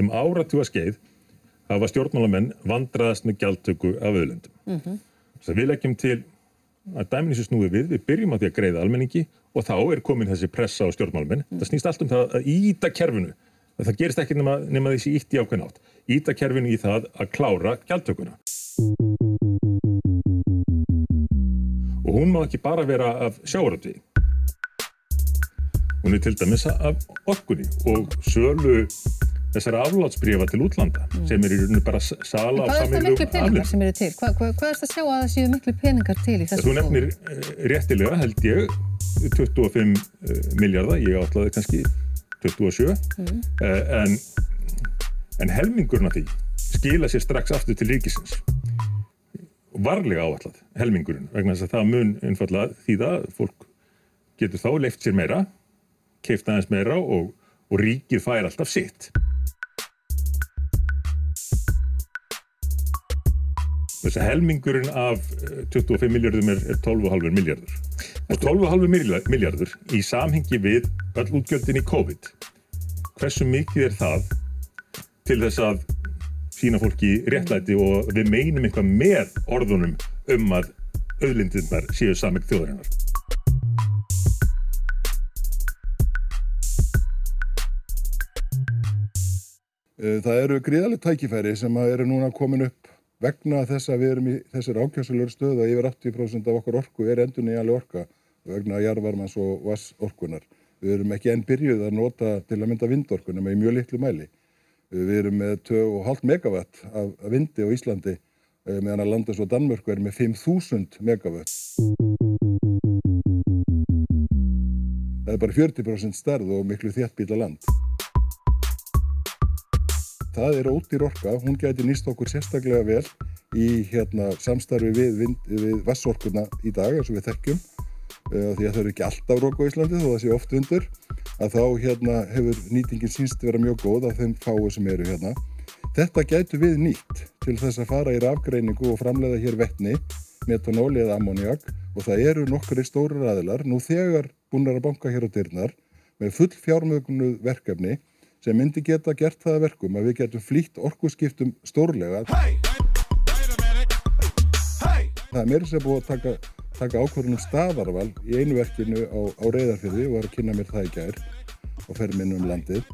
um áratúa skeið hafa stjórnmálamenn vandraðast með gjaldtöku af öðlundum. Mm -hmm. Þess að við leggjum til að dæminni sem snúið við, við byrjum á því að greiða almenningi og þá er komin þessi pressa á stjórnmálamenn. Mm. Það snýst allt um það að íta kerfinu. Það gerist ekki nema, nema þessi ítt í ákveðin átt. Íta kerfinu í það að klára gjaldtökuna. Og hún má ekki bara vera af sjáaröldvið. Hún er til dæmis af orkunni og sölu þessara aflátsbrífa til útlanda mm. sem er í rauninu bara sala á samilum aflið. Er eru til? Hvað, er það að sjá að það séu miklu peningar til í þessu? Þú nefnir uh, réttilega held ég 25 uh, miljardar, ég átlaði kannski 27 mm. uh, en, en helmingurna því skila sér strax aftur til ríkisins varlega áallad helmingurinn vegna þess að það mun einfallega því það fólk getur þá leift sér meira keift aðeins meira og, og ríkið fær alltaf sitt Þess að helmingurinn af 25 eh, miljardum er, er 12,5 miljardur. Og 12,5 miljardur í samhengi við all útgjöldin í COVID. Hversu mikið er það til þess að sína fólki réttlæti og við meinum eitthvað með orðunum um að auðlindinnar séu sameg þjóðarinnar? Eh, það eru gríðalegt tækifæri sem eru núna komin upp vegna þess að við erum í þessar ákjásalur stöðu að yfir 80% af okkar orku er endur nýjanlega orka vegna jarvarmans og vassorkunar. Við erum ekki enn byrjuð að nota til að mynda vindorkunum í mjög litlu mæli. Við erum með 2,5 megawatt af vindi á Íslandi eh, meðan að landa svo Danmörku er með 5.000 megawatt. Það er bara 40% starð og miklu þéttbíla land það er ódýr orka, hún gæti nýst okkur sérstaklega vel í hérna, samstarfi við, við vassorkuna í dag eins og við þekkjum uh, því að það eru ekki alltaf rók á Íslandi þó það sé oft undur að þá hérna, hefur nýtingin sínst vera mjög góð af þeim fáu sem eru hérna. Þetta gætu við nýtt til þess að fara í rafgreiningu og framleiða hér vettni, metanóli eða ammoniak og það eru nokkri stóru ræðilar nú þegar búin að banka hér á dyrnar með full fjármögnuð verkefni sem myndi geta gert það verkum að við getum flýtt orkuskiptum stórlega. Hey! Hey! Það er mér sem búið að taka, taka ákvörðunum staðarval í einu verkinu á, á reyðarfyrði og var að kynna mér það í gær og fer minn um landið.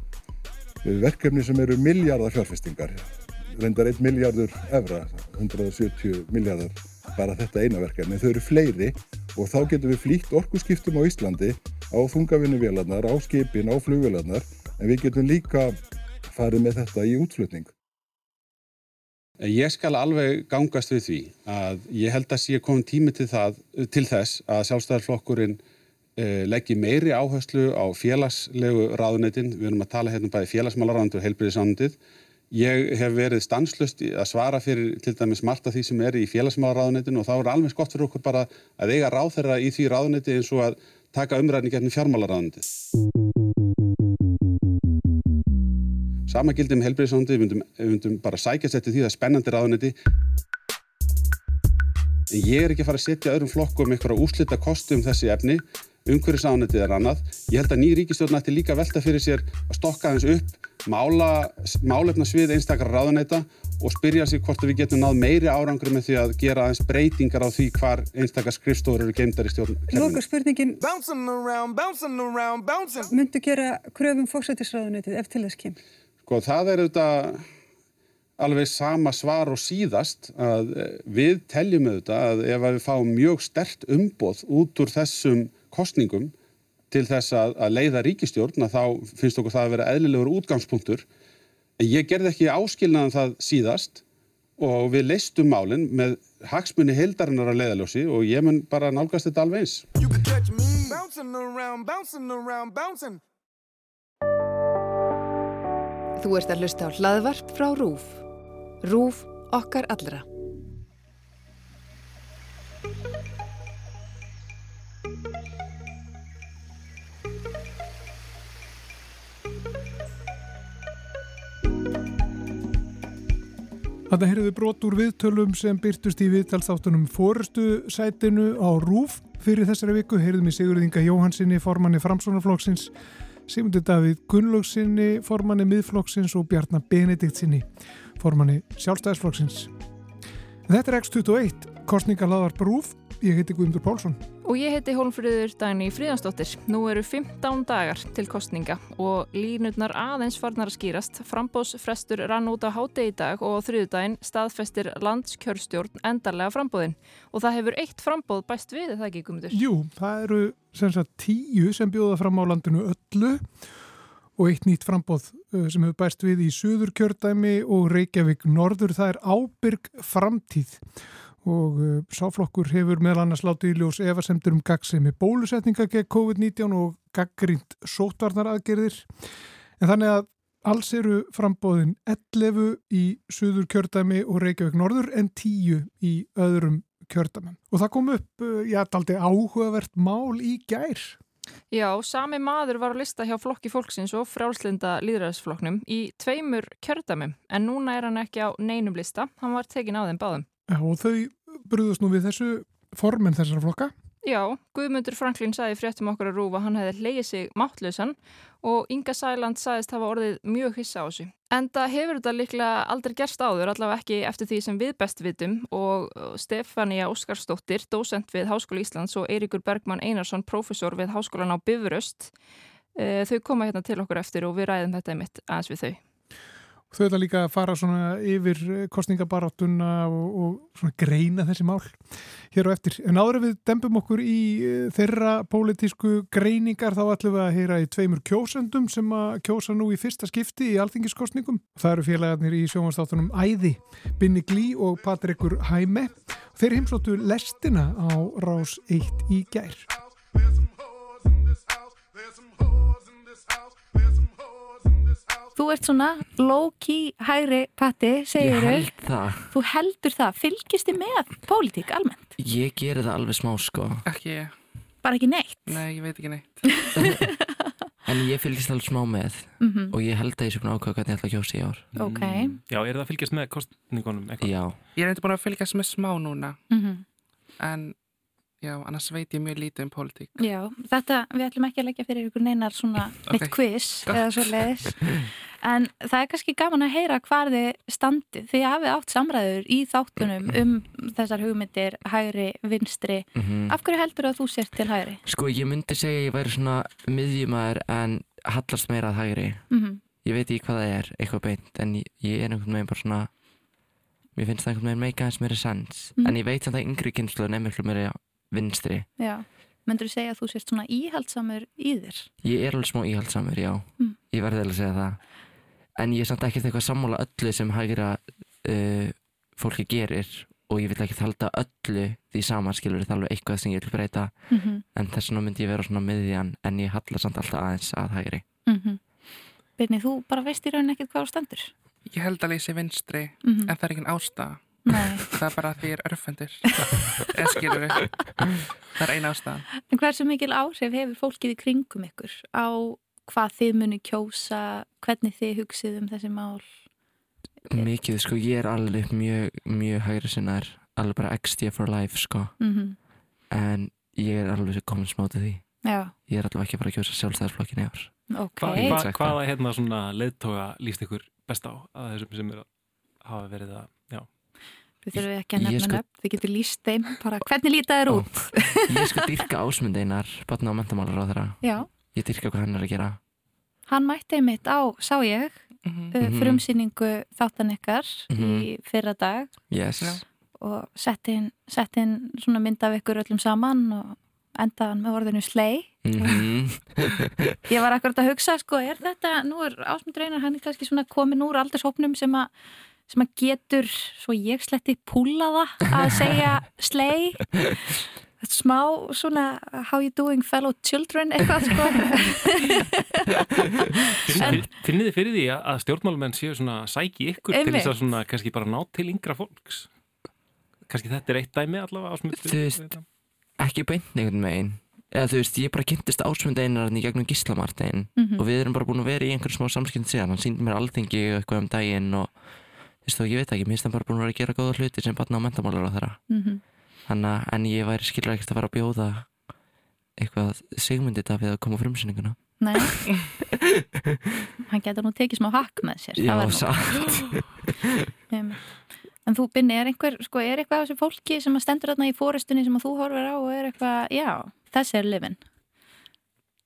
Verkefni sem eru miljardar fjárfestingar, reyndar 1 miljardur evra, 170 miljardar bara þetta eina verkefni. Þau eru fleiri og þá getum við flýtt orkuskiptum á Íslandi á þungavinnuvélarnar, á skipin, á flugvélarnar en við getum líka farið með þetta í útflutning. Ég skal alveg gangast við því að ég held að sé komið tími til, það, til þess að sjálfstæðarflokkurinn eh, leggji meiri áherslu á félagslegu ráðunetin. Við erum að tala hérna bæði félagsmálaráðundu og heilbyrðisánundið. Ég hef verið stanslust að svara fyrir til dæmis margt af því sem er í félagsmálaráðunetin og þá er alveg skott fyrir okkur bara að eiga ráð þeirra í því ráðuneti eins og að taka umræðni getnum Sama gildum helbriðsóndi, við myndum bara sækja sétti því það er spennandi ráðunetti. En ég er ekki að fara að setja öðrum flokkum eitthvað úslita kostum þessi efni, umhverjusáðunetið er annað. Ég held að ný ríkistjórn ætti líka velta fyrir sér að stokka hans upp, mála, málefna svið einstakar ráðuneta og spyrja sig hvort við getum náð meiri árangur með því að gera aðeins breytingar á því hvar einstakar skrifstóður eru geimdar í stjórn. Lóka spurningin, myndu gera kröfum fóksættisráðunetið ef til þess kemur? Sko það er auðvitað alveg sama svar og síðast að eh, við teljum auðvitað að ef við fáum mjög stert umboð út úr þessum kostningum til þess að, að leiða ríkistjórn að þá finnst okkur það að vera eðlilegur útgangspunktur. Ég gerði ekki áskilnaðan það síðast og við leistum málinn með hagsmunni heildarinnar að leiðaljósi og ég mun bara nálgast þetta alveg eins. Þú ert að hlusta á hlaðvarp frá RÚF. RÚF okkar allra. Þetta heyrðu brot úr viðtölum sem byrtust í viðtalsáttunum fórustu sætinu á RÚF. Fyrir þessari viku heyrðum við Sigurðinga Jóhansinni, formanni Framsvonarflokksins, Sigmundi Davíð Gunnlaugsinni, formanni miðflokksins og Bjarnar Benediktsinni, formanni sjálfstæðisflokksins. Þetta er X21, kostningarlaðar brúf, ég heiti Guðmundur Pálsson. Og ég heiti Hólmfríður Dagni Fríðansdóttir. Nú eru 15 dagar til kostninga og línutnar aðeins farnar að skýrast. Frambóðsfrestur rann út á háti í dag og þriðudaginn staðfestir landskjörstjórn endarlega frambóðin. Og það hefur eitt frambóð bæst við, er það ekki, Guðmundur? Jú, það eru sem sagt tíu sem bjóða fram á landinu öllu og eitt nýtt frambóð uh, sem hefur bæst við í Suður kjördæmi og Reykjavík Norður. Það er ábyrg framtíð og uh, sáflokkur hefur meðal annars látið í ljós efasemtur um gagsemi bólusetninga gegn COVID-19 og gaggrínt sótvarnar aðgerðir. En þannig að alls eru frambóðin 11 í Suður kjördæmi og Reykjavík Norður en 10 í öðrum kjördæmi. Og það kom upp, uh, já, daldi áhugavert mál í gær. Já, sami maður var að lista hjá flokki fólksins og frjálslinda líðræðisflokknum í tveimur kjördæmum en núna er hann ekki á neinum lista, hann var tekin á þeim báðum. Já, og þau brúðust nú við þessu formen þessara flokka. Já, Guðmundur Franklín sagði fréttum okkur að rúfa hann hefði leiðið sig máttlausan og Inga Sæland sagðist hafa orðið mjög hissa á þessu. En það hefur þetta líklega aldrei gerst áður, allavega ekki eftir því sem við best vitum og Stefania Óskarsdóttir, dósent við Háskóla Íslands og Eiríkur Bergmann Einarsson, profesor við Háskólan á Bifuröst, eh, þau koma hérna til okkur eftir og við ræðum þetta mitt aðeins við þau. Þau ætla líka að fara svona yfir kostningabaráttuna og, og svona greina þessi mál hér og eftir. En áður við dembum okkur í þeirra pólitísku greiningar þá ætlum við að heyra í tveimur kjósendum sem að kjósa nú í fyrsta skipti í alþingiskostningum. Það eru félagarnir í sjómanstáttunum Æði, Binni Glí og Patrikur Hæme. Þeir heimsóttu lestina á rás 1 í gær. Þú ert svona low-key hægri patti, segir Ég held það. Þú heldur það. Fylgist þið með pólitík almennt? Ég geri það alveg smá sko. Ekki ég. Bara ekki neitt? Nei, ég veit ekki neitt. En ég fylgist alveg smá með mm -hmm. og ég held að ég sé búin að ákvæða hvernig ég ætla að kjósa í ár. Ok. Já, er það að fylgjast með kostningunum eitthvað? Já. Ég er eitthvað búin að fylgjast með smá núna. Mm -hmm. En já, annars veit ég mjög lítið um pólitík. Já, þetta, við ætlum ekki að leggja fyrir ykkur neinar svona Ok. neitt quiz eða svo leiðis. En það er kannski gaman að heyra hvar þið standið. Þið hafið átt samræður í þáttunum um þessar hugmyndir hægri, vinstri. Mhm. Af hverju heldur að þú sért til hægri? Sko, ég myndi segja að ég væri svona miðjumæður en hallast meira að hægri. Mhm. Ég veit ekki hvað það er, eitthvað beint, en ég, ég er einhvern veginn bara svona, mér finnst það einhvern veginn meika eins meira sens. Mhm. En ég veit samt að yngri kynsluðin er miklu meira vinstri. Já. Myndur þú segja að þú sért svona íhaldsamur í þér? Ég er alveg smá íhaldsamur, já. Mm. Ég verði alveg að segja það. En ég er samt ekkert eitthvað sammála öllu sem hægra uh, fólki gerir og ég vil ekki halda öllu því saman skilur það alveg eitthvað sem ég vil breyta Mhm. en þess vegna myndi ég vera svona miðjan en ég halla samt alltaf aðeins að hægri. Mm Birni, þú bara veist í raunin ekkert hvað þú stendur? Ég held að leysi vinstri, Mhm. en það er engin ástæða. Nei. Það er bara því ég er örfendur. Eða skilur við. Það er eina ástæðan. En hversu mikil áhrif hefur fólkið í kringum ykkur á hvað þið muni kjósa, hvernig þið hugsið um þessi mál? Mikið, sko, ég er alveg mjög, mjög hægri sinnar, alveg bara XD for life, sko. Mhm. En ég er alveg komin smátið því. Já. Ég er alveg ekki að fara að kjósa sjálfstæðarflokkin í ár. Ok. Hva, Ég hva, hvaða hérna svona leiðtoga líst ykkur best á að þessum sem er að hafa verið að, já. Við þurfum ekki að Ég nefna sko- nöfn, þið getur líst þeim bara hvernig líta þér út? Ég sko dyrka ásmund einar, batna á mentamálar á þeirra. Já. Ég dyrka hvað hann er að gera. Hann mætti einmitt á, sá ég, uh, Mhm. frumsýningu þáttan ykkar í Mhm. fyrra dag Yes. Já. og sett inn, sett inn svona mynd af ykkur öllum saman og endaðan með orðinu slei. Mhm. Ég var akkurat að hugsa, sko, er þetta, nú er Ásmund Reynar, hann er kannski svona komin úr aldurshópnum sem að sem að getur, svo ég sletti púlaða að segja slei smá svona how you doing fellow children eitthvað sko Finn, finnið þið fyrir því að- stjórnmálumenn séu svona sæki ykkur til Einmitt. þess að svona kannski bara ná til yngra fólks? Kannski þetta er eitt dæmi allavega ásmund. Þú veist, ekki beint einhvern veginn. Eða þú veist, ég bara kynntist ásmund einar í gegnum Gíslamartin Mhm. og við erum bara búin að vera í einhverjum smá samskipt síðan. Hann síndi mér alþingi og eitthvað um daginn og veist þú, ég veit ekki, mér finnst hann bara búin að vera að gera góða hluti sem batna á mentamálar á þeirra. Mhm. Þannig að, en ég væri skilur ekkert að fara að bjóða eitthvað sigmundi Davíð að koma á frumsýninguna. Nei Hann getur nú tekið smá hakk með sér Já, það var nú- satt. Um, En þú Binni, er einhver, sko, er eitthvað af þessu fólki sem að stendur þarna í fóristunni sem að þú horfir á og er eitthvað, já, þessi er lifin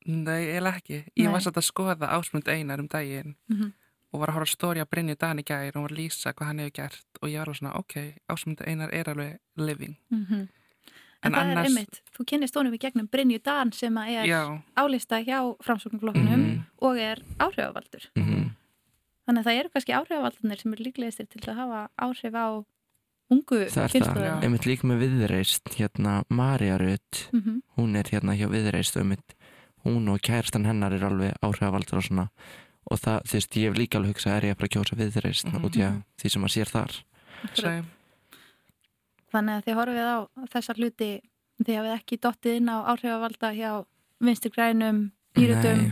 Nei, eiginlega ekki. Ég Nei. var satt að skoða ásmund einar um daginn Mhm. Og var að horfa stóri á Brynju Dan í gær og var að lýsa hvað hann hefur gert og ég var alveg svona, ok, ásmund einar er alveg living. En, En það annars- er einmitt, þú kynnist honum í gegnum Brynju Dan sem að er Já. álista hjá framsóknarflokkunum Mhm. og er áhrifavaldur. Mhm. Þannig að það eru kannski áhrifavaldarnir sem eru líklegistir til að hafa áhrif á ungu Það er það, kynsluðina. einmitt líka með viðreist hérna Marja Rut Mhm. hún er hérna hjá viðreist einmitt hún og kærastan hennar er alveg áhrifavaldur og svona og það, þú veist, ég hef líka alveg hugsað er ég að fara að kjósa viðreist Mhm. út í að því sem maður sér þar? Same. Þannig að þið horfið á þessar hluti, þið hafið ekki dottið inn á áhrifavalda hjá vinstir grænum, pýrutum,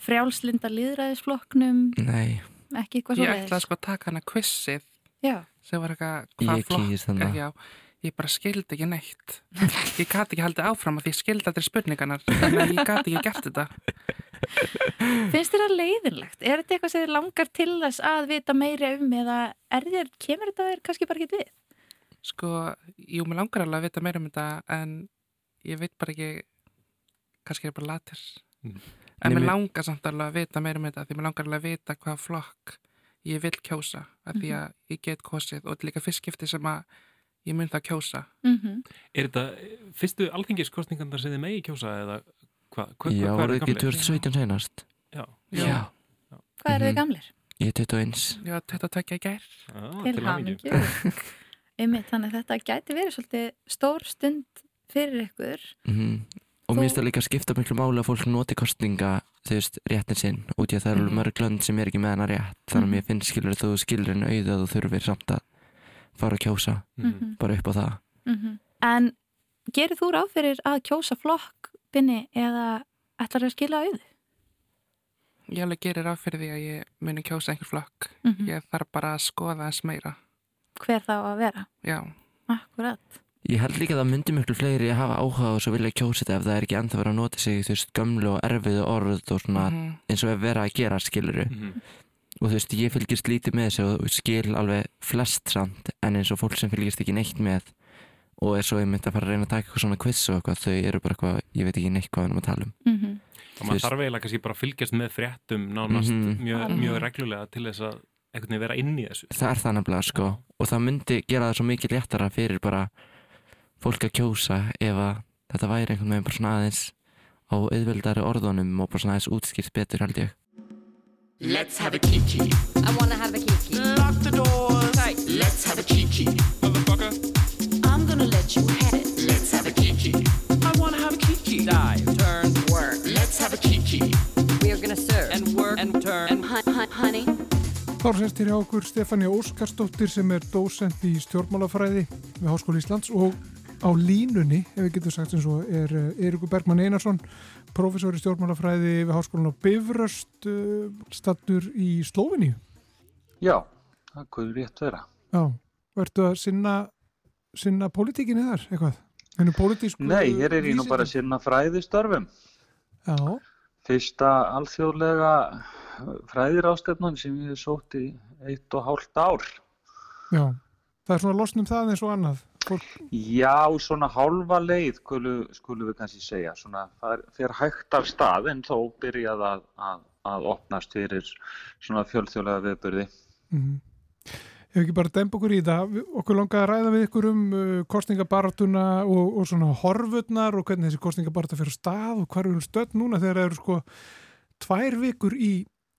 frjálslinda líðræðisflokknum, Nei, ekki eitthvað Ég ætlaði sko að taka hana quizið Já. sem var eitthvað, Ég hvað flokk já, ég bara skildi ekki neitt. Ég gati ekki haldið áfram að því ég skildi aldrei spurningarnar að ég gati ekki gert þetta Finnst þér það leiðinlegt? Er þetta eitthvað sem þið langar til þess að vita meira um eða er þér, kemur þetta þér kannski bara ekki við? sko, jú, mér langar alveg að vita meira um þetta en ég veit bara ekki kannski er ég bara latir Mm. en Nei, mér langar samt alveg að vita meira um þetta því mér langar alveg að vita hvað flokk ég vil kjósa af því að ég get kosið og líka fyrstskipti sem að ég mun það kjósa Mm -hmm. Er þetta fyrstu alþingiskostningarnar sem þið megi kjósa eða hvað? Hva, já, hvað eru ekki gamlir? 2017 senast Já. Já, Hvað eru þið Mhm. gamlir? ég er 21 Já, þetta tekja í gær Já, Til hamingju. hamingju. Þannig að þetta gæti verið svolítið stór stund fyrir ykkur. Mhm. og mér finnst það líka að skipta miklu máli að fólk noti kostninga þú veist, réttin sinn út í að það eru Mhm. mm. mörg lönd sem er ekki með hana rétt þannig að Mhm. mér finnst skilur þú skilur henni auðið að þú þurfir samt að fara að kjósa Mhm. bara upp á það Mm En gerir þú ráð fyrir að kjósa flokk, Binni, eða ætlar að skila auðu? Ég alveg gerir á fyrir því að ég muni kjósa einhver flokk Mhm. ég þarf bara að skoða þess meira Hver þá að vera? Já, Akkurat. Ég held líka að það myndi miklu fleiri að hafa áhuga og svo vilja kjósa þetta ef það er ekki ennþá verið að nota sig þú veist, gömlu og erfiðu orð og svona Mhm. eins og ef vera að gera skiluru Mhm. og þú veist, ég fylgist lítið með þessu og skil alveg flest samt en eins og fólk sem fylgist ekki neitt með og er svo einmitt að fara að reyna að taka eitthvað svona quiz og eitthvað, þau eru bara eitthvað, ég veit ekki neitt hvað við erum að tala um Mm -hmm. Og maður þarf eiginlega kannski bara að fylgjast með fréttum nánast Mhm. mjög, Mhm. mjög reglulega til þess að einhvern veginn vera inn í þessu. það er það nefnilega sko og það myndi gera það svo mikið léttara fyrir bara fólk að kjósa ef að þetta væri einhvern veginn bara svona aðeins á auðveldari orðunum og bara svona aðeins útskýrt betur held ég Let's have a kiki. I wanna have a kiki. Lock the doors. Let's have a kiki. Motherfucker. I'm gonna let you have it. Let's have a kiki. I wanna have a kiki. Dive, turn, work. Let's have a kiki. We are gonna serve. And work and turn. And hun hun honey. Þá sérst hér hjá okkur Stefania Óskarsdóttir sem er dósent í stjórnmálafræði við Háskóli Íslands og á línunni, ef við getum sagt eins og er Eirikur Bergman Einarsson professor í stjórnmálafræði við Háskólan á Bifröst uh, stattur í Slóviníu. Já, það kunne rétt vera. Já, verður að sinna sinna pólitíkinni þar, eitthvað? Nei, hér er ég nú bara sinna fræðistörfum. Já, Fyrsta alþjóðlega fræðirástefnan sem ég hef sótt í eitt og hálft ár. já. Það er svona losnum það eins og annað. Fólk, Já, svona hálfa leið skulu, skulu við kannski segja. Svona, það er, fer hægt af stað en þó byrjað að, að, að opnast fyrir svona fjölþjóðlega viðbyrði. mm Ef ekki bara dempa okkur í við- okkur langaði að ræða við ykkur um uh, kostningabaratuna og, og svona horfurnar og hvernig þessi kostningabarata fyrir stað og hvað eru stödd núna þegar það eru sko tvær vikur í,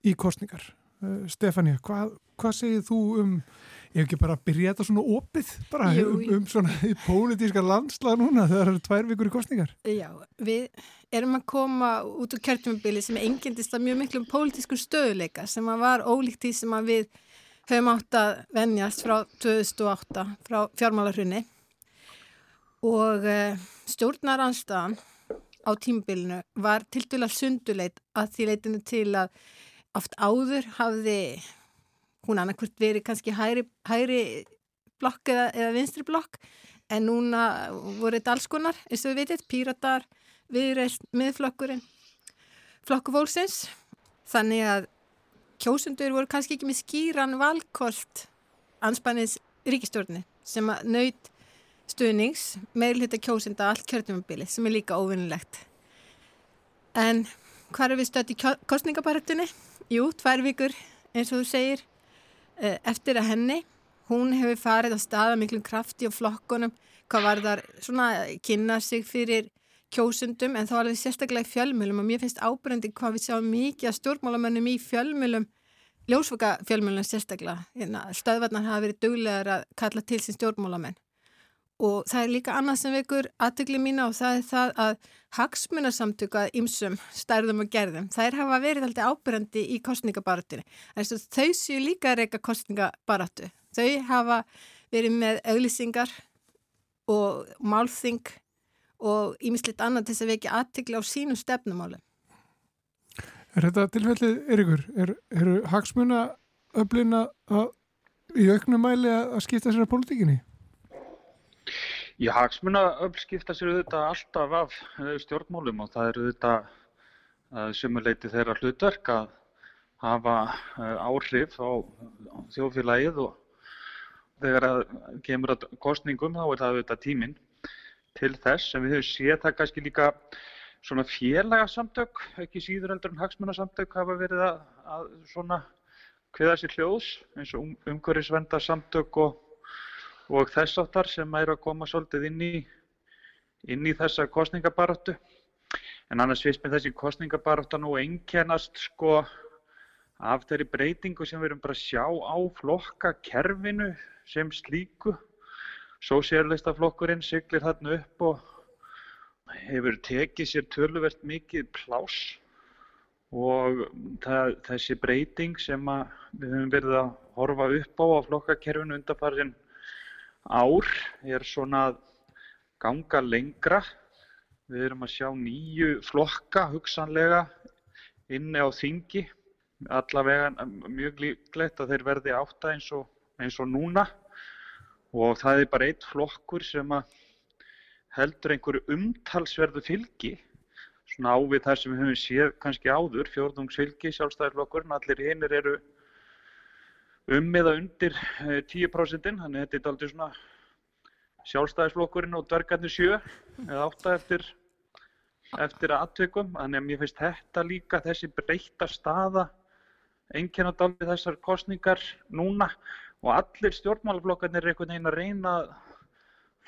í kostningar. Uh, Stefania, hvað, hvað segir þú um, ef ekki bara að byrja þetta svona opið, bara Jú, um, um svona í pólitíska landslag núna þegar það eru tvær vikur í kostningar? Já, við erum að koma út úr kjörtjumabili sem engendist að mjög miklum pólitískur stöðuleika sem að var ólíkt því sem að við höfum átt að venjast frá 2008, frá fjármálarhrunni og uh, stjórnaranstaðan á tímabilinu var til dæla sunduleit að því leitinu til að oft áður hafði hún annarkvört verið kannski hæri, hæri blokk eða, eða vinstri blokk en núna voru þetta alls konar eins og við vitið, píratar, viðreist, miðflokkurinn flokkufólksins þannig að kjósundur voru kannski ekki með skýran valkost anspannins ríkistjórni sem að naut stuðnings meðlita kjósunda allt kjörtumabili sem er líka óvinnilegt. En hvað er við stöðt í kostningabarættunni? Jú, tvær vikur eins og þú segir eh, eftir að henni hún hefur farið á staða miklum krafti og flokkunum hvað var þar svona kynna sig fyrir kjósundum en þá alveg sérstaklega í fjölmjölum og mér finnst ábrendi hvað við sjáum mikið að stjórnmálamönnum í fjölmjölum ljósvöka fjölmjölum sérstaklega hérna, stöðvarnar hafa verið duglegar að kalla til sín stjórnmálamenn og það er líka annað sem vekur aðtökli mína og það er það að hagsmunarsamtöku að ymsum stærðum og gerðum, þær hafa verið alltaf ábyrjandi í kostningabaratinu. Þau séu líka að reyka kostningabaratu. Þau hafa verið með auglýsingar og málþing og ímisleitt annað til þess að vekja aðtökli á sínum stefnumáli. Er þetta tilfellið, Erikur? Er, eru hagsmunaöflina í auknum mæli að skipta sér að politíkinni? Já, hagsmunaöfl skipta sér auðvitað alltaf af eh, stjórnmálum og það eru auðvitað uh, sumuleiti þeirra hlutverk að hafa uh, áhrif á, þjóðfélagið og þegar að kemur að kostningum þá er það auðvitað tíminn til þess en við höfum séð það kannski líka svona félagasamtök, ekki síður heldur en hagsmunasamtök hafa verið að, að svona hviða sér hljóðs eins og um, umhverfisvendarsamtök og og þess áttar sem er að koma svolítið inn í, inn í þessa kostningabaróttu. En annars finnst mér þessi kostningabarótta nú einkennast sko af þeirri breytingu sem við erum bara að sjá á flokkakerfinu sem slíku. Sósérlistaflokkurinn siglir þarna upp og hefur tekið sér töluvert mikið plás og það, þessi breyting sem við höfum verið að horfa upp á á flokkakerfinu undanfarið ár er svona að ganga lengra. Við erum að sjá nýju flokka hugsanlega inni á þingi. Allavega mjög líklegt að þeir verði átta eins og, eins og núna og það er bara eitt flokkur sem heldur einhverju umtalsverðu fylgi svona ávið þar sem við höfum séð kannski áður, fjórðungsfylgi, sjálfstæðarflokkurinn, allir hinnir eru um eða undir 10% eh, þannig að þetta er aldrei svona sjálfstæðisflokkurinn og dvergarnir sjö eða átta eftir eftir aðtökum, þannig að mér finnst þetta líka þessi breyta staða einkennat aldrei þessar kostningar núna og allir stjórnmálaflokkarnir er einhvern veginn að reyna að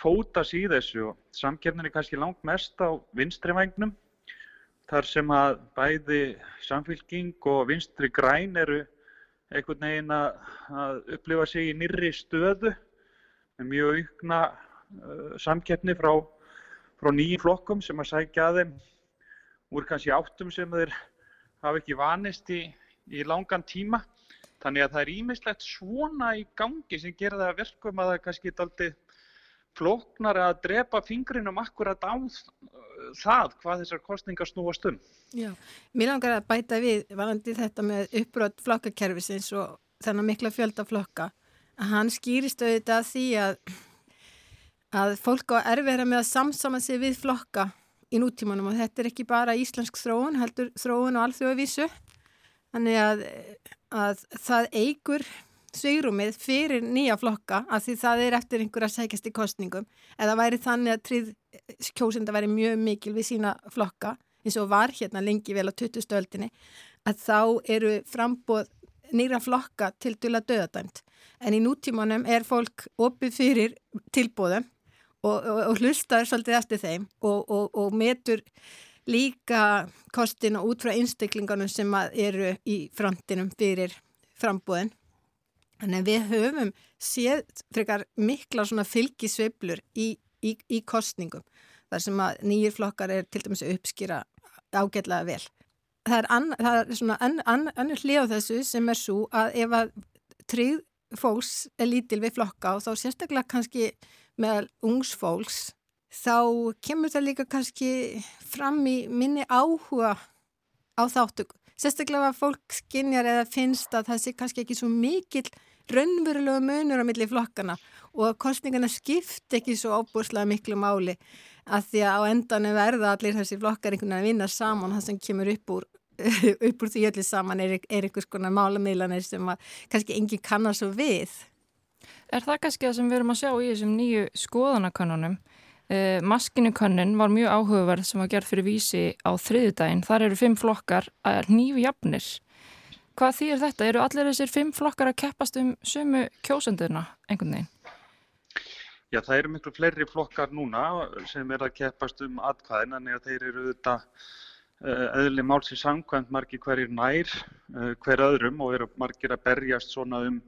fóta sig í þessu og samkefnin er kannski langt mest á vinstri vægnum þar sem að bæði samfélking og vinstri græn eru einhvern veginn að upplifa sig í nýri stöðu með mjög aukna uh, samkeppni frá, frá nýjum flokkum sem að sækja að þeim úr kannski áttum sem þeir hafa ekki vanist í, í langan tíma. Þannig að það er ímislegt svona í gangi sem gera það verkum að það kannski er aldrei flóknar að drepa fingrinum akkurat á það hvað þessar kostningar snúast um. Já, mér langar að bæta við varandi þetta með uppbrott flokkakerfisins og þennan mikla fjölda flokka að hann skýrist auðvitað því að að fólk á erfiðra með að samsama sig við flokka í nútímanum og þetta er ekki bara íslensk þróun, heldur þróun og alþjóðavísu þannig að, að það eigur sveirumið fyrir nýja flokka af því það er eftir einhverja sækjast í kostningum eða væri þannig að tríð kjósenda væri mjög mikil við sína flokka eins og var hérna lengi vel á 20. stöldinni að þá eru frambóð nýra flokka til dula döðadæmt en í nútímanum er fólk opið fyrir tilbóðum og, og, og hlustar svolítið eftir þeim og, og metur líka kostina út frá einstaklingunum sem eru í frontinum fyrir frambóðin Þannig að við höfum séð frekar mikla svona fylgisveiblur í, í, í kostningum þar sem að nýjir flokkar er til dæmis að uppskýra ágætlega vel. Það er, an, það er svona annur an, an, hlið á þessu sem er svo að ef að tríð fólks er lítil við flokka og þá sérstaklega kannski með ungs fólks þá kemur það líka kannski fram í minni áhuga á þáttöku. Sérstaklega að fólk skinjar eða finnst að það sé kannski ekki svo mikill raunverulegu munur á milli flokkana og að kostningarna skipt ekki svo óbúrslega miklu máli að því að á endan verða allir þessi flokkar einhvern veginn að vinna saman það sem kemur upp úr upp úr því öllu saman er, er einhvers konar málamiðlanir sem kannski enginn kannar svo við. Er það kannski það sem við erum að sjá í þessum nýju skoðanakönnunum? Uh, Maskinukönnun var mjög áhugaverð sem var gerð fyrir vísi á þriðudaginn. Þar eru fimm flokkar að nýju jafnir. Hvað þýr þetta? Eru allir þessir fimm flokkar að keppast um sömu kjósendurna einhvern veginn? Já, það eru miklu fleiri flokkar núna sem er að keppast um atkvæðin, en þeir eru auðvitað eðli málsins samkvæmt margir hverjir nær hver öðrum og eru margir að berjast svona um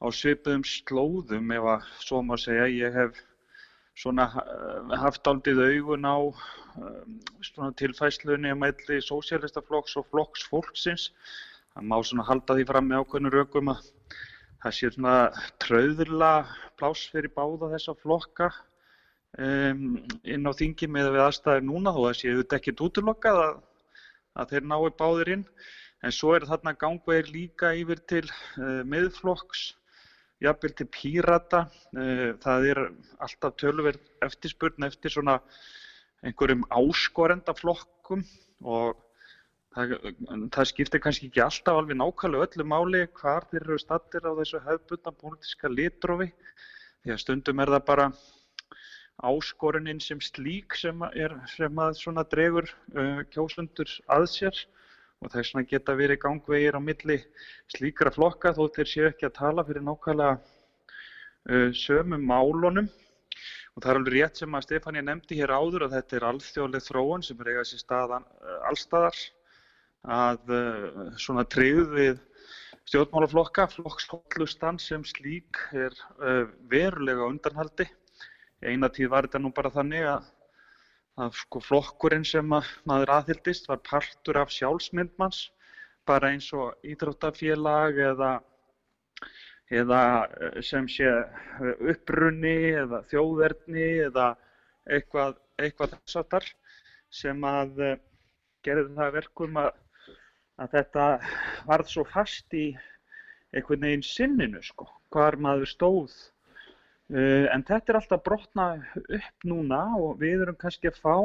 á svipuðum slóðum ef að svo má segja. Ég hef svona uh, haft aldrei augun á um, svona tilfæslunni að meðli sósélistaflokks og flokks fólksins. Það má svona halda því fram með ákveðinu rökum að það sé svona tröðurla pláss fyrir báða þessa flokka um, inn á þingi með við aðstæðir núna þó að séu þetta ekkert útlokkað að, að þeir nái báðir inn. En svo er þarna gangvegir líka yfir til uh, miðflokks, jafnvel til pírata. Uh, það er alltaf tölverð eftirspurn eftir svona einhverjum áskorendaflokkum og það, það skiptir kannski ekki alltaf alveg nákvæmlega öllu máli hvar þeir eru stattir á þessu hefðbundna pólitíska litrófi. Því að stundum er það bara áskorunin sem slík sem, er, sem að dregur uh, kjósundur að sér og þess vegna geta verið gangvegir á milli slíkra flokka þó þeir séu ekki að tala fyrir nákvæmlega uh, sömum málunum. Og það er alveg rétt sem að Stefania nefndi hér áður að þetta er alþjóðleg þróun sem er eiga sér staðan uh, allstaðar að uh, svona tryggð við stjórnmálaflokka, flokkshollustan sem slík er uh, verulega undanhaldi. Eina tíð var þetta nú bara þannig að, að sko, flokkurinn sem að, maður aðhyldist var partur af sjálfsmyndmanns bara eins og ídróttafélag eða, eða eh, sem sé eh, upprunni eða þjóðverðni eða eitthvað, eitthvað þess aftar sem að uh, gerði það verkum að, að þetta varð svo fast í einhvern veginn sinninu sko, hvar maður stóð en þetta er alltaf brotna upp núna og við erum kannski að fá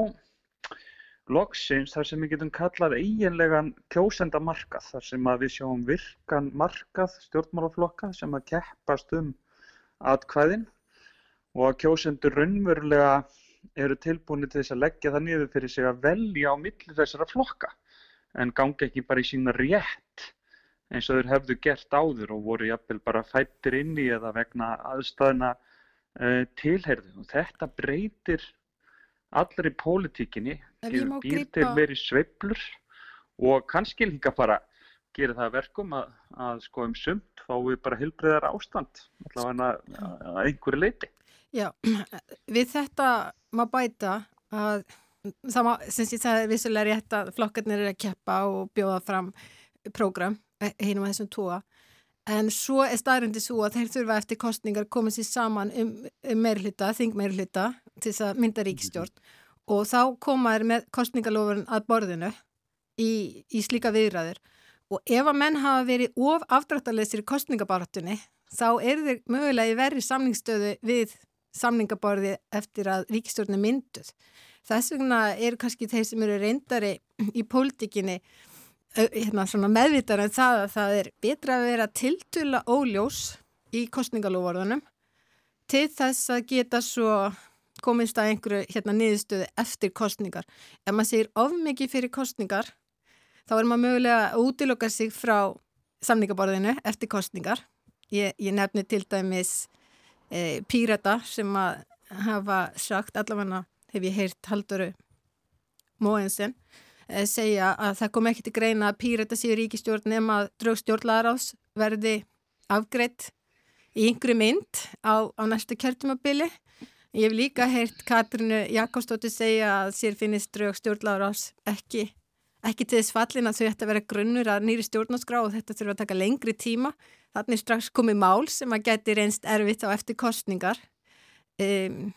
loksins þar sem við getum kallað eiginlegan kjósendamarkað þar sem við sjáum virkan markað stjórnmálaflokka sem að keppast um atkvæðin og að kjósendur raunverulega eru tilbúinni til þess að leggja það niður fyrir sig að velja á milli þessara flokka en gangi ekki bara í sína rétt eins og þeir hefðu gert áður og voru jafnvel bara fættir inn í eða vegna aðstæðina uh, tilherðu og þetta breytir allri pólitíkinni, býr til verið sveiflur. Og kannski líka bara gera það verkum að, að sko um sumt fá við bara hilbriðar ástand allavega að einhverju leiti. Já, við þetta má bæta að það, má, ég, það er vissulega rétt að flokkarnir eru að keppa og bjóða fram prógram heinum að þessum tóa En svo er staðröndi svo að þeir þurfa eftir kostningar komið sér saman um, um meirhluta, þing meirhluta til þess að mynda ríkistjórn og þá komaður með kostningalofurinn að borðinu í, í slíka viðræður. Og ef að menn hafa verið of afdráttarleysir í kostningabáratunni þá er þeir mögulega í verri samningsstöðu við samningaborði eftir að ríkistjórn er mynduð. Þess vegna eru kannski þeir sem eru reyndari í pólitíkinni hérna, meðvitar en það að það er betra að vera tiltula óljós í kostningalúvorðunum til þess að geta svo komist að einhverju hérna, niðurstöðu eftir kostningar. Ef maður segir of mikið fyrir kostningar þá er maður mögulega að útiloka sig frá samningaborðinu eftir kostningar. Ég, ég nefni til dæmis e, pírata sem að hafa sagt, allavega hef ég heyrt Halldóru Móensen Eh, segja að það kom ekki til greina að pýrata sér ríkistjórn nema að draugstjórnlaðaráðs verði afgreitt í yngri mynd á, á næsta kjörtumabili. Ég hef líka heyrt Katrinu Jakobsdóttir segja að sér finnist draugstjórnlaðaráðs ekki, ekki til þess fallin að þau ætti að vera grunnur að nýri stjórnarskrá og þetta þurfa að taka lengri tíma. Þannig strax komið mál sem að geti reynst erfitt á eftir kostningar. Um,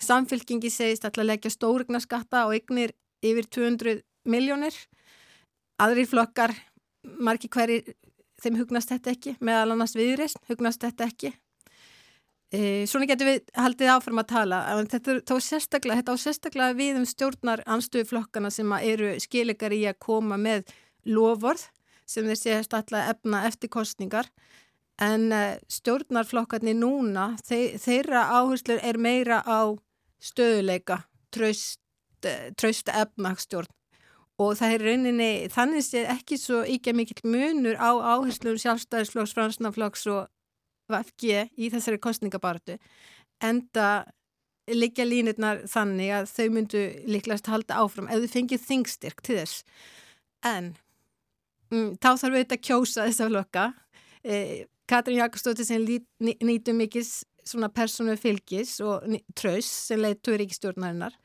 samfélkingi segist alltaf leggja stórugna skatta á eignir yfir 200 miljónir aðrir flokkar margi hverjir þeim hugnast þetta ekki meðal annars viðreist hugnast þetta ekki. E, svona getur við haldið áfram að tala þetta á sérstaklega, þetta á sérstaklega við um stjórnar anstöðu flokkana sem eru skilikar í að koma með lofvorð sem þeir séast alltaf efna eftir kostningar en uh, stjórnarflokkarnir núna, þeir, þeirra áherslur er meira á stöðuleika, tröst, uh, tröst efnagstjórn og það er rauninni, þannig sé ekki svo ekki mikill munur á áherslum sjálfstæðisflokks, fransnaflokks og VFG í þessari kostningabartu enda liggja línutnar þannig að þau myndu líklegast halda áfram ef þau fengið þingstyrk til þess. En mm, þá þarf við þetta að kjósa þess að flokka. E, Katrín Jakobsdóttir sem nýtum mikið svona persónu fylgis og trös sem leiði tói ríkistjórnarinnar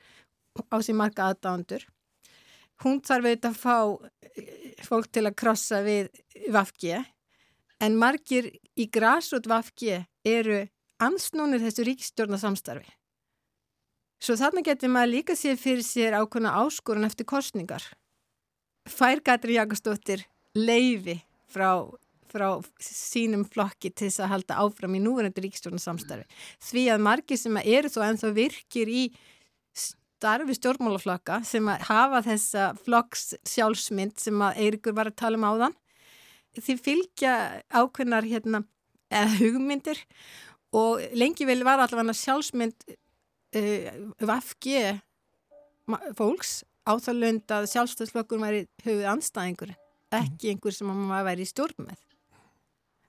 á sín marga aðdándur hún þarf þetta að fá e, fólk til að krossa við VFG en margir í græsrút VFG eru ansnúnir þessu ríkistjórnarsamstarfi Svo þarna getur maður líka sér fyrir sér ákvöna áskorun eftir kostningar. Fær Katri Jakobsdóttir leifi frá, frá sínum flokki til þess að halda áfram í núverandi ríkistjórnarsamstarfi. Því að margir sem eru þó ennþá virkir í starfi stjórnmálaflokka sem að hafa þessa flokks sjálfsmynd sem að Eirikur var að tala um áðan. Því fylgja ákveðnar hérna, hugmyndir og lengi vel var allavega sjálfsmynd uh, VFG fólks á það lönd að sjálfstæðsflokkur væri höfuð anstæðingur ekki einhver sem maður væri í stjórn með.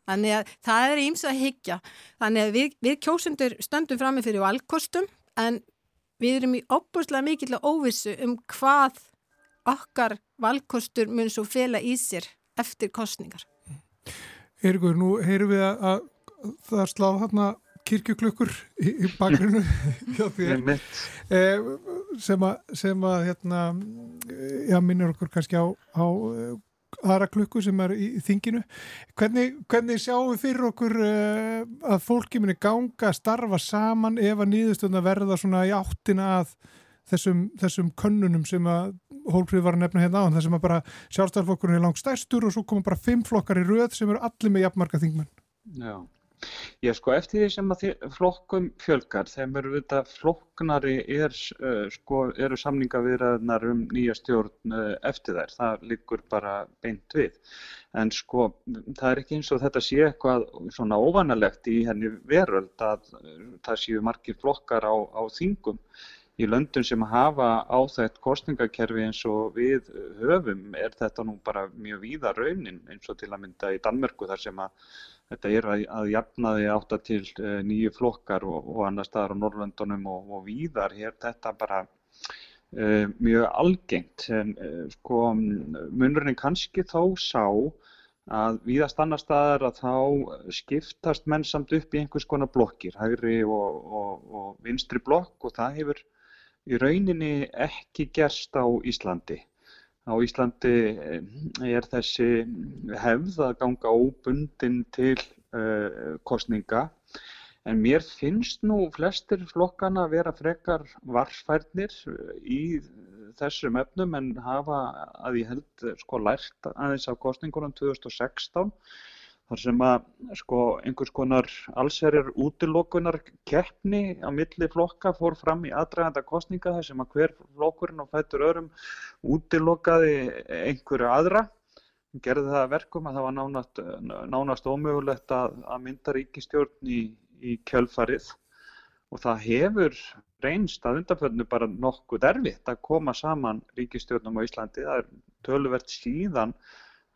Þannig að það er íms að higgja þannig að við, við kjósundur stöndum fram með fyrir valkostum en við erum í opbúrslega mikill að óvissu um hvað okkar valkostur mun svo fela í sér eftir kostningar Eirikur, nú heyrum við að, að það er sláð hérna kirkjuklukkur í, í bakrinu eh, sem að, sem að hérna, já, minnur okkur kannski á, á aðra klukku sem er í þinginu. Hvernig, hvernig sjáum við fyrir okkur uh, að fólki minni ganga að starfa saman ef að nýðustöðna verða svona í áttina að þessum, þessum könnunum sem að hólfrið var að nefna hérna á þar sem að bara sjálfstæðarflokkurinn er langt stærstur og svo koma bara fimm flokkar í röð sem eru allir með jafnmarka þingmenn? Já Já, sko, eftir því sem að flokkum fjölgar, þeim eru þetta flokknari er, uh, sko, eru samningavirðarnar um nýja stjórn uh, eftir þær. Það liggur bara beint við. En sko, það er ekki eins og þetta sé eitthvað svona óvanalegt í henni veröld að það séu margir flokkar á, á þingum í löndum sem hafa áþægt kostningakerfi eins og við höfum er þetta nú bara mjög víða raunin eins og til að mynda í Danmörku þar sem að þetta er að, að jafnaði átta til uh, nýju flokkar og, og annar staðar á Norrlöndunum og, og víðar hér þetta bara uh, mjög algengt en uh, sko munurinn kannski þó sá að víðast annar staðar að þá skiptast menn samt upp í einhvers konar blokkir, hægri og, og vinstri blokk og það hefur í rauninni ekki gerst á Íslandi. Á Íslandi eh, er þessi hefð að ganga óbundin til uh, kostninga en mér finnst nú flestir flokkana að vera frekar varfærnir í þessum efnum en hafa að ég held sko lært aðeins af kostningunum 2016 þar sem að sko einhvers konar allserjar útilokunar keppni á milli flokka fór fram í aðdraganda kostninga þar sem að hver flokkurinn og fættur öðrum útilokaði einhverju aðra. Gerði það verkum að það var nánast, nánast ómögulegt að, að mynda ríkistjórn í, í kjölfarið. Og það hefur reynst að undanfjörnu bara nokkuð erfitt að koma saman ríkistjórnum á Íslandi. Það er töluvert síðan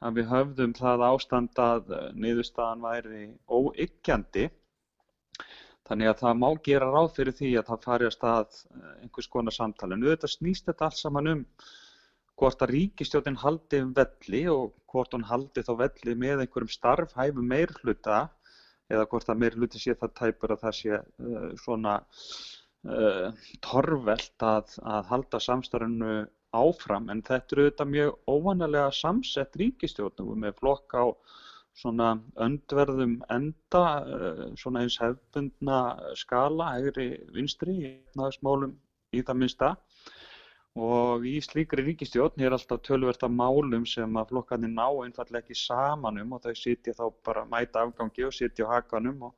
að við höfðum það ástand að eh, niðurstaðan væri óyggjandi. Þannig að það má gera ráð fyrir því að það fari að stað eh, einhvers konar samtali en auðvitað snýst þetta alls saman um hvort að ríkistjótin haldi um velli og hvort hún haldi þá velli með einhverjum starf hæfu meir hluta eða hvort að meir hluti sé það tæpur að það sé uh, svona uh, torvelt að, að halda samstarfinu áfram en þetta eru auðvitað mjög óvanalega samsett ríkistjórnum með flokk á svona öndverðum enda, eh, svona eins hefbundna skala, hægri vinstri í náðismálum í það minnsta. Og í slíkri ríkistjórn er alltaf tölvert af málum sem að flokkarnir ná einfallega ekki saman um og þau sitja þá bara mæta afgangi og sitja á hakanum og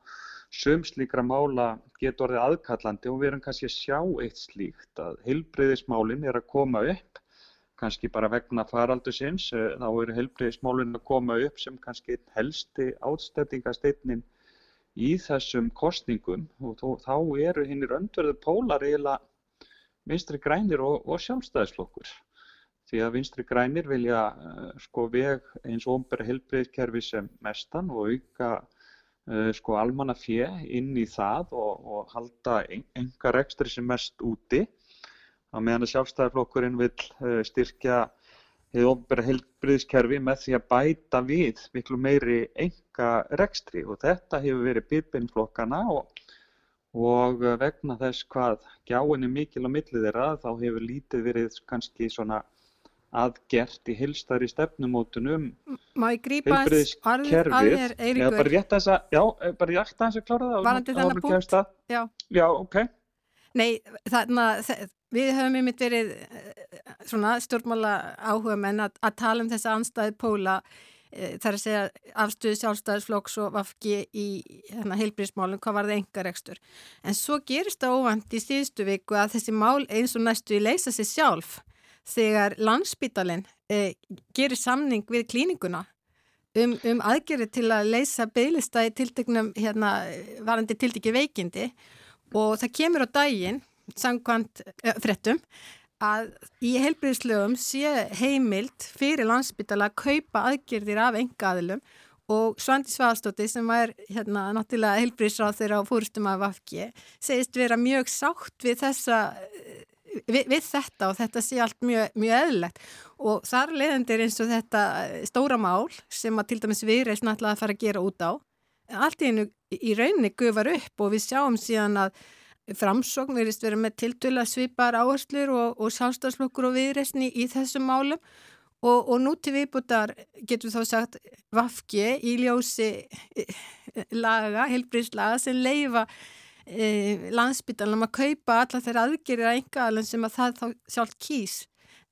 Sum slíkra mála getur orðið aðkallandi og við erum kannski að sjá eitt slíkt að heilbreyðismálinn er að koma upp, kannski bara vegna faraldusins, eh, þá eru heilbreyðismálun að koma upp sem kannski helsti átstættingasteitnin í þessum kostningum og þá eru hinnir öndverðu pólar eiginlega vinstri grænir og, og sjálfstæðisflokkur. Því að vinstri grænir vilja uh, sko veg eins og ombera heilbreyðiskerfi sem mestan og auka sko almanna fjö inn í það og, og halda enga rekstri sem mest úti. Á meðan að sjálfstæðisflokkurinn vil uh, styrkja hefur ofnbæra heilbriðskerfi með því að bæta við miklu meiri enga rekstri og þetta hefur verið byrbinnflokkana og, og vegna þess hvað gjáin er mikil á millið þeirra þá hefur lítið verið kannski svona aðgert í aðeins orðið að þér, Eiríkur? Bara rétt að þess að, rétt að klára það. Varandi þennan punkt? Já. Já, ok. Nei, þarna, við höfum yfir verið svona stjórnmála áhuga menn að, að tala um þessa anstæði póla e, þar að segja afstöðu sjálfstæðisflokks og vafki í hérna, heilbríðismálum, hvað var það engar ekstur. En svo gerist það óvand í síðustu viku að þessi mál eins og næstu í leysa sér sjálf þegar landsbítalinn e, gerir samning við klíninguna um, um aðgerri til að leysa beiglistæði tiltegnum hérna, varandi tiltekki veikindi. Og það kemur á daginn samkvæmt uh, frettum að í heilbríðslögum sé heimild fyrir landsbytala að kaupa aðgerðir af engaðilum og Svandi Svaðstótti sem er hérna náttúrulega heilbríðsráð þeirra á fórstum af Vafki segist vera mjög sátt við þessa við, við þetta og þetta sé allt mjög, mjög eðlilegt. Og þar leðandir eins og þetta stóra mál sem að til dæmis við reysn alltaf að fara að gera út á allt í í rauninni gufar upp og við sjáum síðan að framsókn verist verið með tiltöla svipar áherslur og, og sjálfstafslokkur og viðreysni í þessum málum. Og, og nú til viðbútar getur þá sagt vafki í ljósi eh, laga, helbriðslaga sem leifa eh, landsbytalanum að kaupa alla þeirra aðgerir að enga sem að það þá sjálf kýs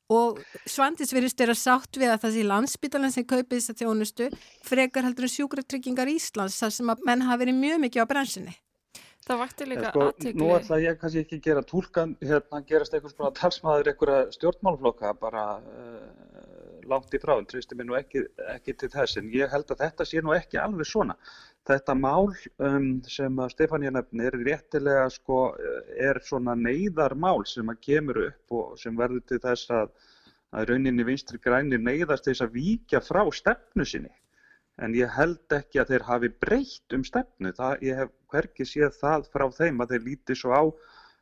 og Svandis verist er að sátt við að þessi landsbytalan sem kaupið þess að þjónustu frekar heldur en sjúkratryggingar Íslands þar sem að menn hafa verið mjög mikið á bransinni Það vakti líka sko, aðtökli. Nú ætla ég kannski ekki að gera tólkan, hérna gerast einhvers konar talsmaður einhverja stjórnmálflokka bara uh, langt í frá, en tristi mér nú ekki, ekki til þess, en ég held að þetta sé nú ekki alveg svona. Þetta mál um, sem Stefania nefnir réttilega sko, er svona neyðarmál sem að kemur upp og sem verður til þess að, að rauninni vinstri grænir neyðast þess að víkja frá stefnu sinni en ég held ekki að þeir hafi breytt um stefnu. Það, ég hef hverki séð það frá þeim að þeir líti svo á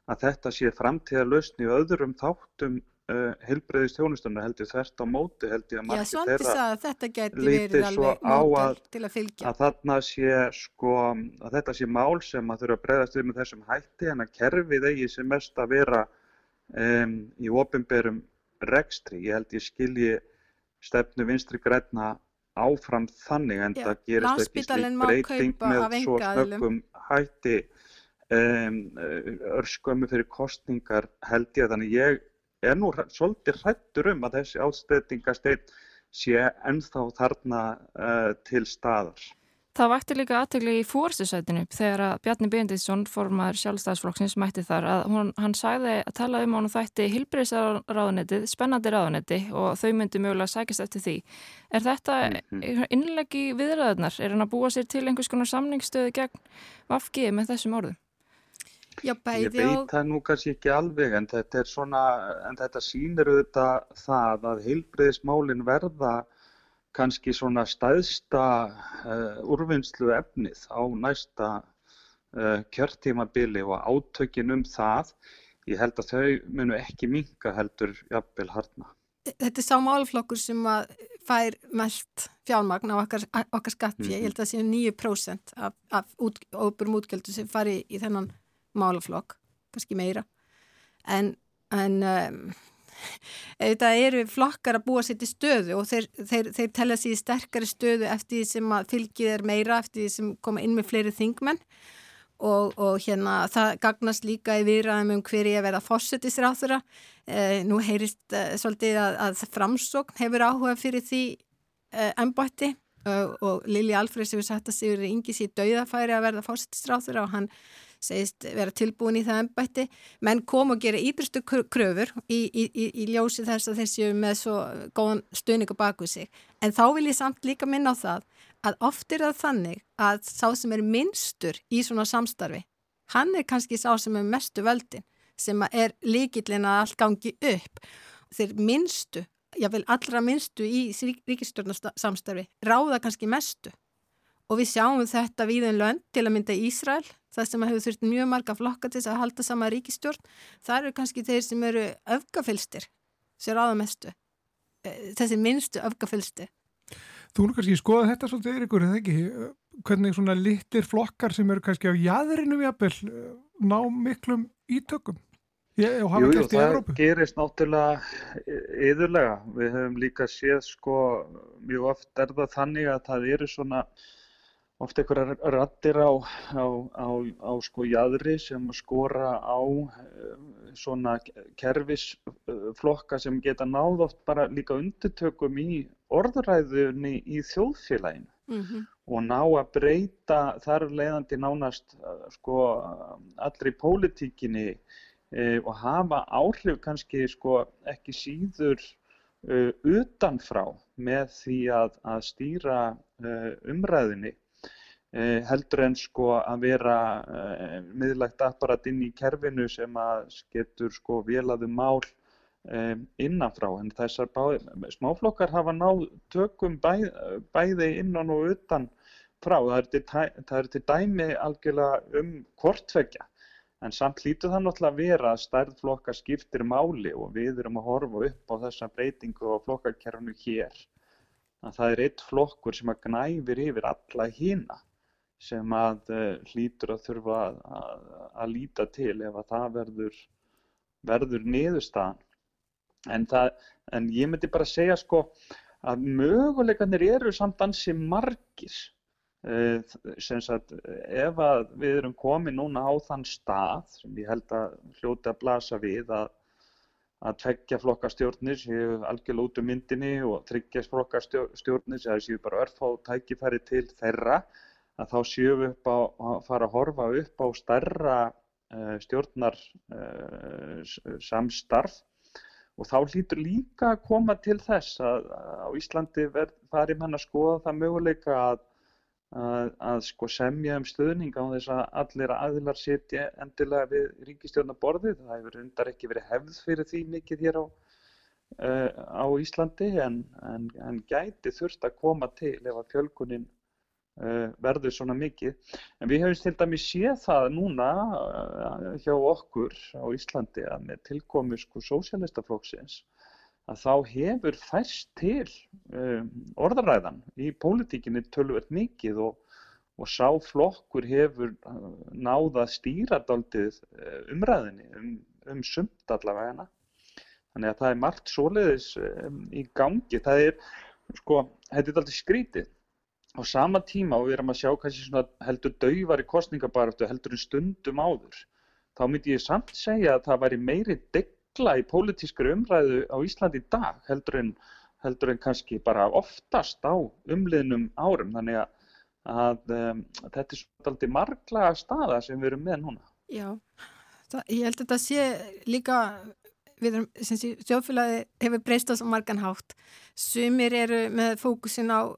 að þetta sé framtíðalösni og öðrum þáttum uh, heilbreyðist þjónustunum held ég þvert á móti held ég að margir þeirra líti svo á að, að, að þarna sé sko að þetta sé mál sem að þurfa að breyðast við með þessum hætti en að kerfið eigi sem mest að vera um, í ofinberum rekstri. Ég held ég skilji stefnu vinstri græna áfram þannig en það gerist ekki slík breyting með svo snöggum hætti um, örskömmu fyrir kostningar held ég. Þannig ég er nú svolítið hrættur um að þessi ástætingasteyn sé ennþá þarna uh, til staðar. Það vakti líka aðtegli í fórstusætinu þegar að Bjarni Bindisson, formar sjálfstæðsflokksins, mætti þar að hún, hann sagði að tala um hann og þætti hilbriðsraðunetið, spennandi raðunetti og þau myndi mögulega sækist eftir því. Er þetta mhm. innlegi viðræðunar? Er hann að búa sér til einhvers konar samningsstöðu gegn Vafgi með þessum orðum? Já, ég veit það nú kannski ekki alveg en þetta, svona, en þetta sýnir auðvitað það að hilbriðismálin verða kannski svona stæðsta uh, úrvinnslu efnið á næsta uh, kjörtímabili og átökin um það, ég held að þau munu ekki minga heldur jafnvel harna. Þetta er sá málflokkur sem að fær mest fjármagn á okkar, okkar skattfíð, mm -hmm. ég held að það séu 9% af, af út, óburum útgjöldu sem fari í þennan málflokk, kannski meira, en, en um, þetta eru flokkar að búa sér til stöðu og þeir, þeir, þeir tella sér í sterkari stöðu eftir því sem að fylgið er meira eftir því sem koma inn með fleiri þingmenn. Og, og hérna það gagnast líka í viðræðum um hverju að verða fórsetisráþura eh, nú heyrist eh, svolítið að, að framsókn hefur áhuga fyrir því eh, ennbætti og, og Lili Alfreds hefur sagt að Sigur Ingi sé dauðafæri að verða fórsetisráþura og hann segist vera tilbúin í það ennbætti, menn kom og gera ídrustu kröfur í, í, í, í ljósi þess að þessi með svo góðan stuðning og baku sig. En þá vil ég samt líka minna á það að oft er það þannig að sá sem er minnstur í svona samstarfi, hann er kannski sá sem er mestu völdin, sem er líkillin að allt gangi upp. Þeir minnstu, jável allra minnstu í ríkistjórnarsamstarfi, ráða kannski mestu. Og við sjáum þetta við en lönd til að mynda Ísrael, það sem hefur þurft mjög marga flokka til að halda sama ríkistjórn. Það eru kannski þeir sem eru öfgafylstir, sem ráða mestu. Eh, þessi minnstu öfgafylsti. Þú erum kannski skoðað þetta svolítið, Eirikur, eða ekki? Hvernig svona litir flokkar sem eru kannski á jæðrinu jafnvel ná miklum ítökum? Ég, jú, jú, það Evrópu. gerist náttúrulega yðurlega. Við höfum líka séð sko mjög oft er það þannig að það eru svona oft einhverjar rattir á, á, á, á sko jæðri sem skora á svona kerfisflokka sem geta náð oft bara líka undirtökum í orðræðunni í þjóðfélaginu mm -hmm. og ná að breyta þar leiðandi nánast sko allri pólitíkinni e, og hafa áhrif kannski sko ekki síður uh, utanfrá með því að, að stýra uh, umræðinni heldur en sko að vera miðlægt apparat inn í kerfinu sem að getur sko velaðu mál um, innanfrá en þessar bá, smáflokkar hafa náð tökum bæ, bæði innan og utan frá. Það er til, það er til dæmi algjörlega um hvortvekja en samt hlýtu það náttúrulega að vera að stærðflokka skiptir máli og við erum að horfa upp á þessa breytingu á flokkakerfnu hér. Að það er eitt flokkur sem að gnæfir yfir alla hína sem að uh, hlýtur að þurfa að, að, að líta til ef að það verður, verður niðurstaðan. En, það, en ég myndi bara segja sko að möguleikarnir eru samt ansi margir uh, sem sagt ef að við erum komið núna á þann stað sem ég held að hljóti að blasa við að að tveggja flokkastjórnir séu algjörlega út um myndinni og tryggja flokkastjórnir séu bara örf á tækifæri til þeirra að þá séu við upp á að fara að horfa upp á stærra uh, stjórnar uh, samstarf Og þá hlýtur líka að koma til þess að á Íslandi fari mann að skoða það möguleika að, að, að sko semja um stöðning á þess að allir aðilar setja endilega við ríkistjórnaborðið. Það hefur undar ekki verið hefð fyrir því mikið hér á, uh, á Íslandi en, en, en gæti þurft að koma til ef að fjölkunin verður svona mikið. En við hefum til dæmi séð það núna uh, hjá okkur á Íslandi að með tilkomu sko sósjálistaflokksins að þá hefur færst til um, orðaræðan í pólitíkinni tölvöld mikið og, og sá flokkur hefur náða stýradaldið umræðinni um, um sumt allavega. Þannig að það er margt svoleiðis um, í gangi. Það er, sko, þetta er alltaf skrítið á sama tíma og við erum að sjá kannski svona heldur dauvar í kostningabaröftu heldur en stundum áður þá myndi ég samt segja að það væri meiri degla í pólitískri umræðu á Íslandi í dag heldur en, heldur en kannski bara oftast á umliðnum árum þannig að, að um, þetta er svona marglaga staða sem við erum með núna. Já, það, ég held að þetta sé líka við erum, sem sé, sjófélagi hefur breyst á svo margan hátt. Sumir eru með fókusin á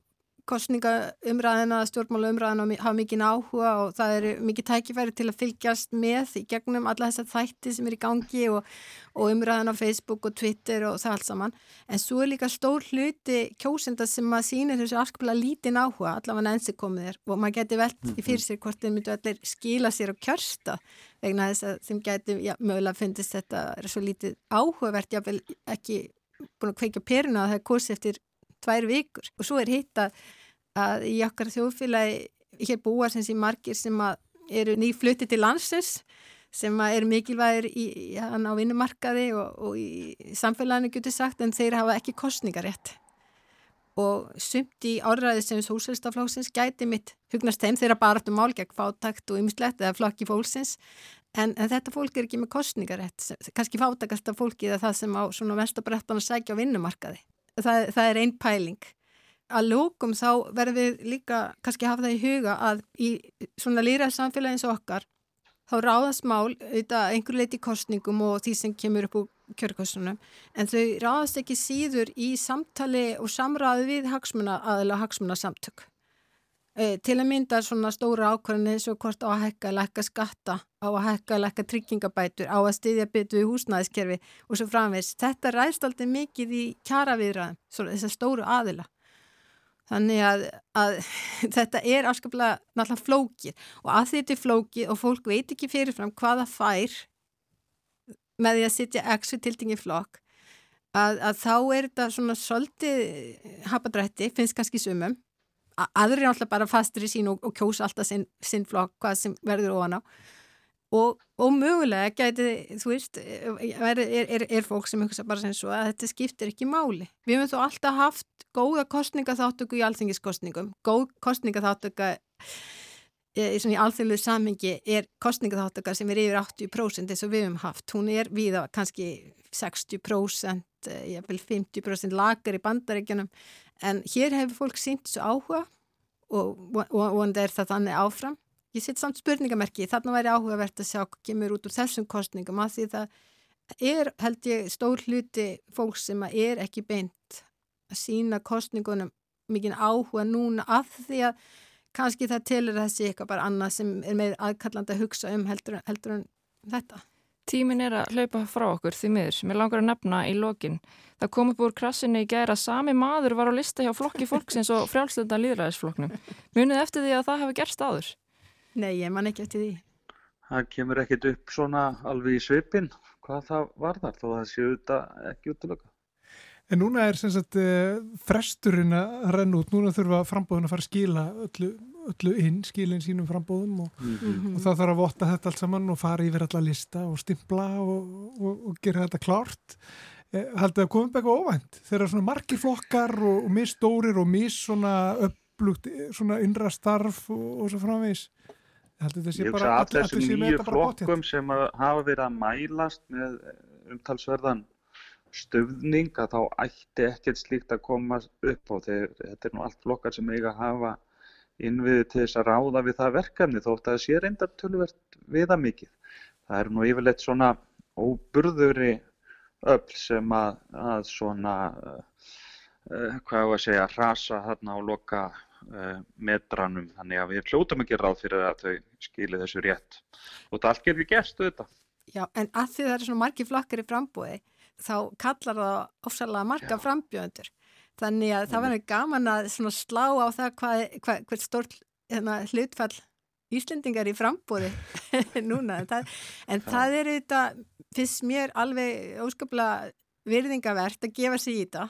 kostningaumræðina, stjórnmálaumræðina hafa mikið áhuga og það eru mikið tækifæri til að fylgjast með í gegnum alla þessar þætti sem er í gangi og, og umræðina á Facebook og Twitter og það allt saman. En svo er líka stór hluti kjósenda sem að sínir þessu afskaplega lítinn áhuga, allavega ensi komið þér og maður geti velt í fyrir sér hvort þeir myndu allir skila sér og kjörsta vegna þess að þeim geti, já, mögulega finnist þetta er svo lítið áhugavert, jáfnvel ekki búin að kveika peruna að það er kursi eftir tvær vikur og svo er hitt að að í okkar þjóðfélagi hér búa sem sé margir sem eru nýflutti til landsins sem er mikilvægir í, á vinnumarkaði og, og í samfélaginu getur sagt en þeir hafa ekki kostningarétt og sumt í áræði sem sósélstaflóksins gæti mitt hugnast þeim þeirra bara aftur mál gegn fátakt og ymslegt eða flokki fólksins en, en þetta fólk er ekki með kostningarétt kannski fátakasta fólki eða það sem á svona vestabrettan að sækja á vinnumarkaði. Það, það er einn pæling að lókum þá verðum við líka kannski hafa það í huga að í svona lýraðs samfélagi eins og okkar þá ráðast mál auðvitað einhver leiti kostningum og því sem kemur upp úr kjörkostunum en þau ráðast ekki síður í samtali og samræði við hagsmuna aðila hagsmuna samtök. E, til að mynda svona stóra ákvarðinni eins og hvort á að hekka að lekka skatta, á að hekka að lekka tryggingabætur, á að styðja byttu í húsnæðiskerfi og svo framvegs. Þetta ræðst aldrei mikið í kjaraviðræðum, þessar stóru aðila. Þannig að, að þetta er afskaplega náttúrulega flókið og að þetta er flókið og fólk veit ekki fyrirfram hvaða fær með því að sitja x við tiltingi flokk að, að þá er þetta svona svolítið hapadrætti, finnst kannski sumum. Aðri er alltaf bara fastur í sín og, og kjósa alltaf sinn, sinn flokk hvað sem verður ofan á. Og, og mögulega gæti, þú veist, er, er, er fólk sem hugsa bara sem svo að þetta skiptir ekki máli. Við höfum þó alltaf haft góða kostningaþáttöku í alþengiskostningum. Góð kostningaþáttöka í, í alþjóðluðu samhengi er kostningaþáttöka sem er yfir 80% eins og við höfum haft. Hún er við að kannski 60%, ég vil 50% lagar í bandaríkjunum en hér hefur fólk sínt svo áhuga og vonandi er það þannig áfram. Ég set samt spurningamerki, þarna væri áhugavert að sjá hvað kemur út úr þessum kostningum að því það er held ég stór hluti fólks sem er ekki beint að sína kostningunum mikinn áhuga núna að því að kannski það telur þessi eitthvað bara annað sem er með aðkalland að hugsa um heldur, heldur en þetta. Tímin er að hlaupa frá okkur því miður sem ég langar að nefna í lokin. Það kom upp úr krassinni í gæra að sami maður var á lista hjá flokki fólksins og frjálslönda líðræðisflokknum. Munið eftir því að það hefði gerst áður? Nei, ég man ekki eftir því. Það kemur ekkit upp svona alveg í svipin hvað það var þar þó að það séu þetta ekki útlöka. En núna er sem sagt fresturinn að renna út, núna þurfa frambóðin að fara að skila öllu, öllu inn, skilin sínum frambóðum og, mm -hmm. og það þarf að votta þetta allt saman og fara yfir alla lista og stimpla og, og, og gera þetta klárt. Haldið að komum eitthvað óvænt þegar svona margir flokkar og misstórir og miss svona upplugt svona innra starf og svo framvegs. Ég hugsa að þessum nýju flokkum sem hafa verið að mælast með umtalsverðan stöfning að þá ætti ekkert slíkt að koma upp og þeir, þetta er nú allt flokkar sem eiga að hafa innviði til þess að ráða við það verkefni þótt að það sé reyndar tölvert viða mikið. Það er nú yfirleitt svona óburðuri öll sem að, að svona, uh, hvað er að segja, rasa þarna og loka metranum þannig að við hljóttum ekki ráð fyrir að þau skilir þessu rétt og þetta allt getur gerst auðvitað. Já, en að því það eru svona margi flokkar í frambúði þá kallar það ofsalega marga Já. frambjöðundur. Þannig að það verður gaman að slá á það hvað, hvað, hvert stórt hérna, hlutfall Íslendingar í frambúði núna. En það, en það er þetta, fyrst mér alveg óskaplega virðingavert að gefa sig í þetta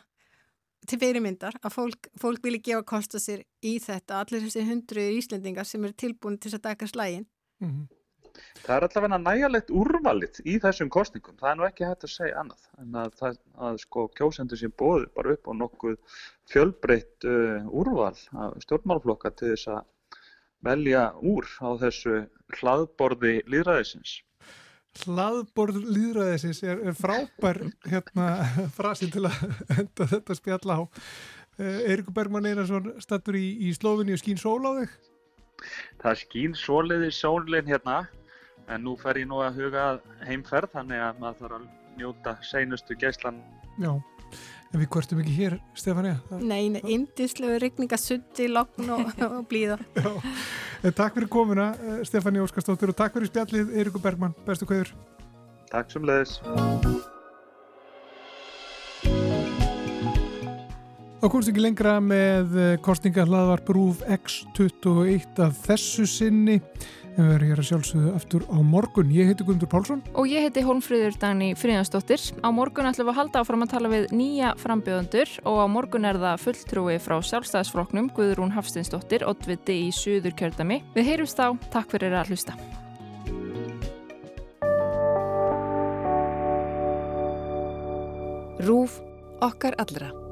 til fyrirmyndar að fólk, fólk vilja gefa kosta sér í þetta, allir þessi hundru Íslendingar sem eru tilbúin til að taka slægin. Mm -hmm. Það er allavega nægjalegt úrvalit í þessum kostningum, það er nú ekki hægt að segja annað en að, það, að sko kjósendur sem bóður bara upp á nokkuð fjölbreytt uh, úrval af stjórnmálflokka til þess að velja úr á þessu hlaðborði líðræðisins. Hlaðborð líðræðisins er, er frábær hérna frasi til að enda þetta spjalla á. Eirikur Bergman Einarsson stattur í, í Slófinni og skín sól á þig? Það skín soliði sólinn hérna en nú fer ég nú að huga heimferð þannig að maður þarf að njóta seinustu geyslan. Já, en við kvartum ekki hér, Stefania? Nei, nei, indislegu regningasuddi, lokn og, og blíða. Já, en takk fyrir komuna, Stefania Óskarstóttur og takk fyrir spjallið, Eirikur Bergman, bestu kveður. Takk sem leiðis. Þá komst ekki lengra með kostningarhlaðvarp Rúf X21 af þessu sinni en við erum hér að sjálfsögðu aftur á morgun. Ég heiti Gundur Pálsson. Og ég heiti Hólmfríður Dagni Fríðansdóttir. Á morgun ætlum við að halda áfram að tala við nýja frambjöðundur og á morgun er það fulltrúi frá sjálfstæðisfloknum Guðrún Hafstinsdóttir, oddviti í Suður kjördami. Við heyrjumst þá. Takk fyrir að hlusta. Rúf okkar allra.